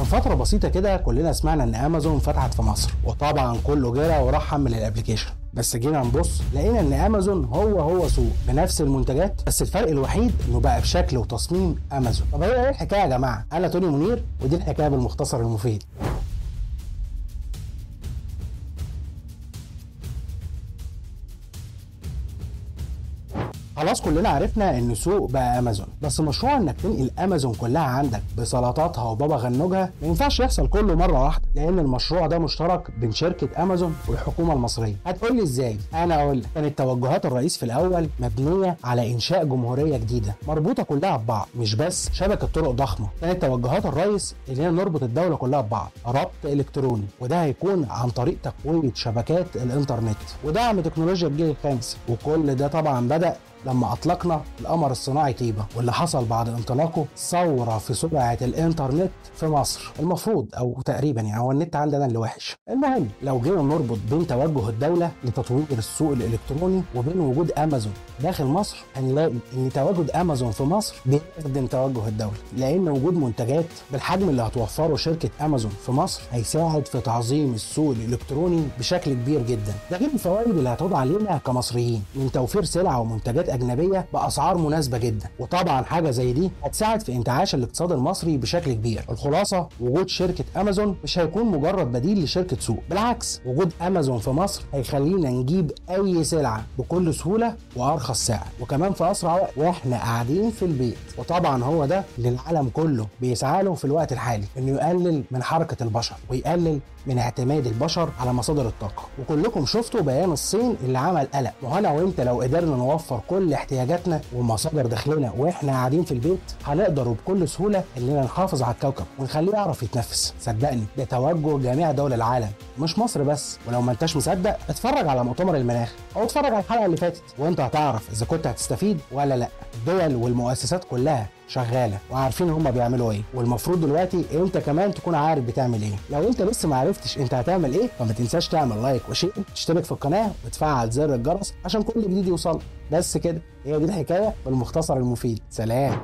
من فترة بسيطة كده كلنا سمعنا إن امازون فتحت في مصر وطبعا كله جرى وراح حمل ال application بس جينا نبص لقينا إن امازون هو هو سوق بنفس المنتجات بس الفرق الوحيد إنه بقى بشكل وتصميم امازون طب هي إيه الحكاية يا جماعة؟ أنا توني منير ودي الحكاية بالمختصر المفيد. خلاص كلنا عرفنا إن سوق بقى أمازون بس مشروع إنك تنقل أمازون كلها عندك بسلطاتها وبابا غنوجها ما ينفعش يحصل كله مرة واحدة لأن المشروع ده مشترك بين شركة أمازون والحكومة المصرية. هتقول لي إزاي؟ أنا أقول لك كانت توجهات الرئيس في الأول مبنية على إنشاء جمهورية جديدة مربوطة كلها ببعض مش بس شبكة طرق ضخمة. كانت توجهات الرئيس اللي هي نربط الدولة كلها ببعض ربط إلكتروني وده هيكون عن طريق تقويه شبكات الإنترنت. ودعم تكنولوجيا الجيل الخامس وكل ده طبعا بدأ لما أطلقنا القمر الصناعي طيبة واللي حصل بعد انطلاقه ثورة في سرعه الإنترنت في مصر. المفروض أو تقريبا يعني هو النت عندنا اللي وحش. المهم لو جينا نربط بين توجه الدولة لتطوير السوق الإلكتروني وبين وجود أمازون داخل مصر هنلاقي إن تواجد أمازون في مصر بيخدم توجه الدولة لأن وجود منتجات بالحجم اللي هتوفره شركة أمازون في مصر هيساعد في تعظيم السوق الإلكتروني بشكل كبير جدا. ده غير الفوائد اللي هتعود علينا كمصريين من توفير سلع ومنتجات أجنبية بأسعار مناسبة جدا. وطبعا حاجة زي دي هتساعد في انتعاش الاقتصاد المصري بشكل كبير. الخلاصة وجود شركة أمازون مش هيكون مجرد بديل لشركة سوق. بالعكس وجود أمازون في مصر هيخلينا نجيب أي سلعة بكل سهولة وأرخص سعر. وكمان في أسرع وقت وإحنا قاعدين في البيت. وطبعا هو ده اللي العالم كله بيسعى له في الوقت الحالي إنه يقلل من حركة البشر ويقلل من اعتماد البشر على مصادر الطاقة. وكلكم شفتوا بيان الصين اللي عمل قلق. وأنا وأنت لو قدرنا نوفر كل احتياجاتنا ومصادر دخلنا وإحنا قاعدين في البيت هنقدر وبكل سهولة إننا نحافظ على الكوكب ونخليه يعرف يتنفس. صدقني ده توجه جميع دول العالم مش مصر بس. ولو ما انتش مصدق اتفرج على مؤتمر المناخ أو اتفرج على الحلقة اللي فاتت. وأنت هتعرف إذا كنت هتستفيد ولا لأ. الدول والمؤسسات كلها شغالة وعارفين هم بيعملوا إيه. والمفروض دلوقتي أنت كمان تكون عارف بتعمل إيه. لو أنت لسه ما عرفتش أنت هتعمل إيه فما تنساش تعمل like و share تشترك في القناة وتفعل زر الجرس عشان كل جديد يوصل. بس كده هي دي الحكاية بالمختصر المفيد. سلام.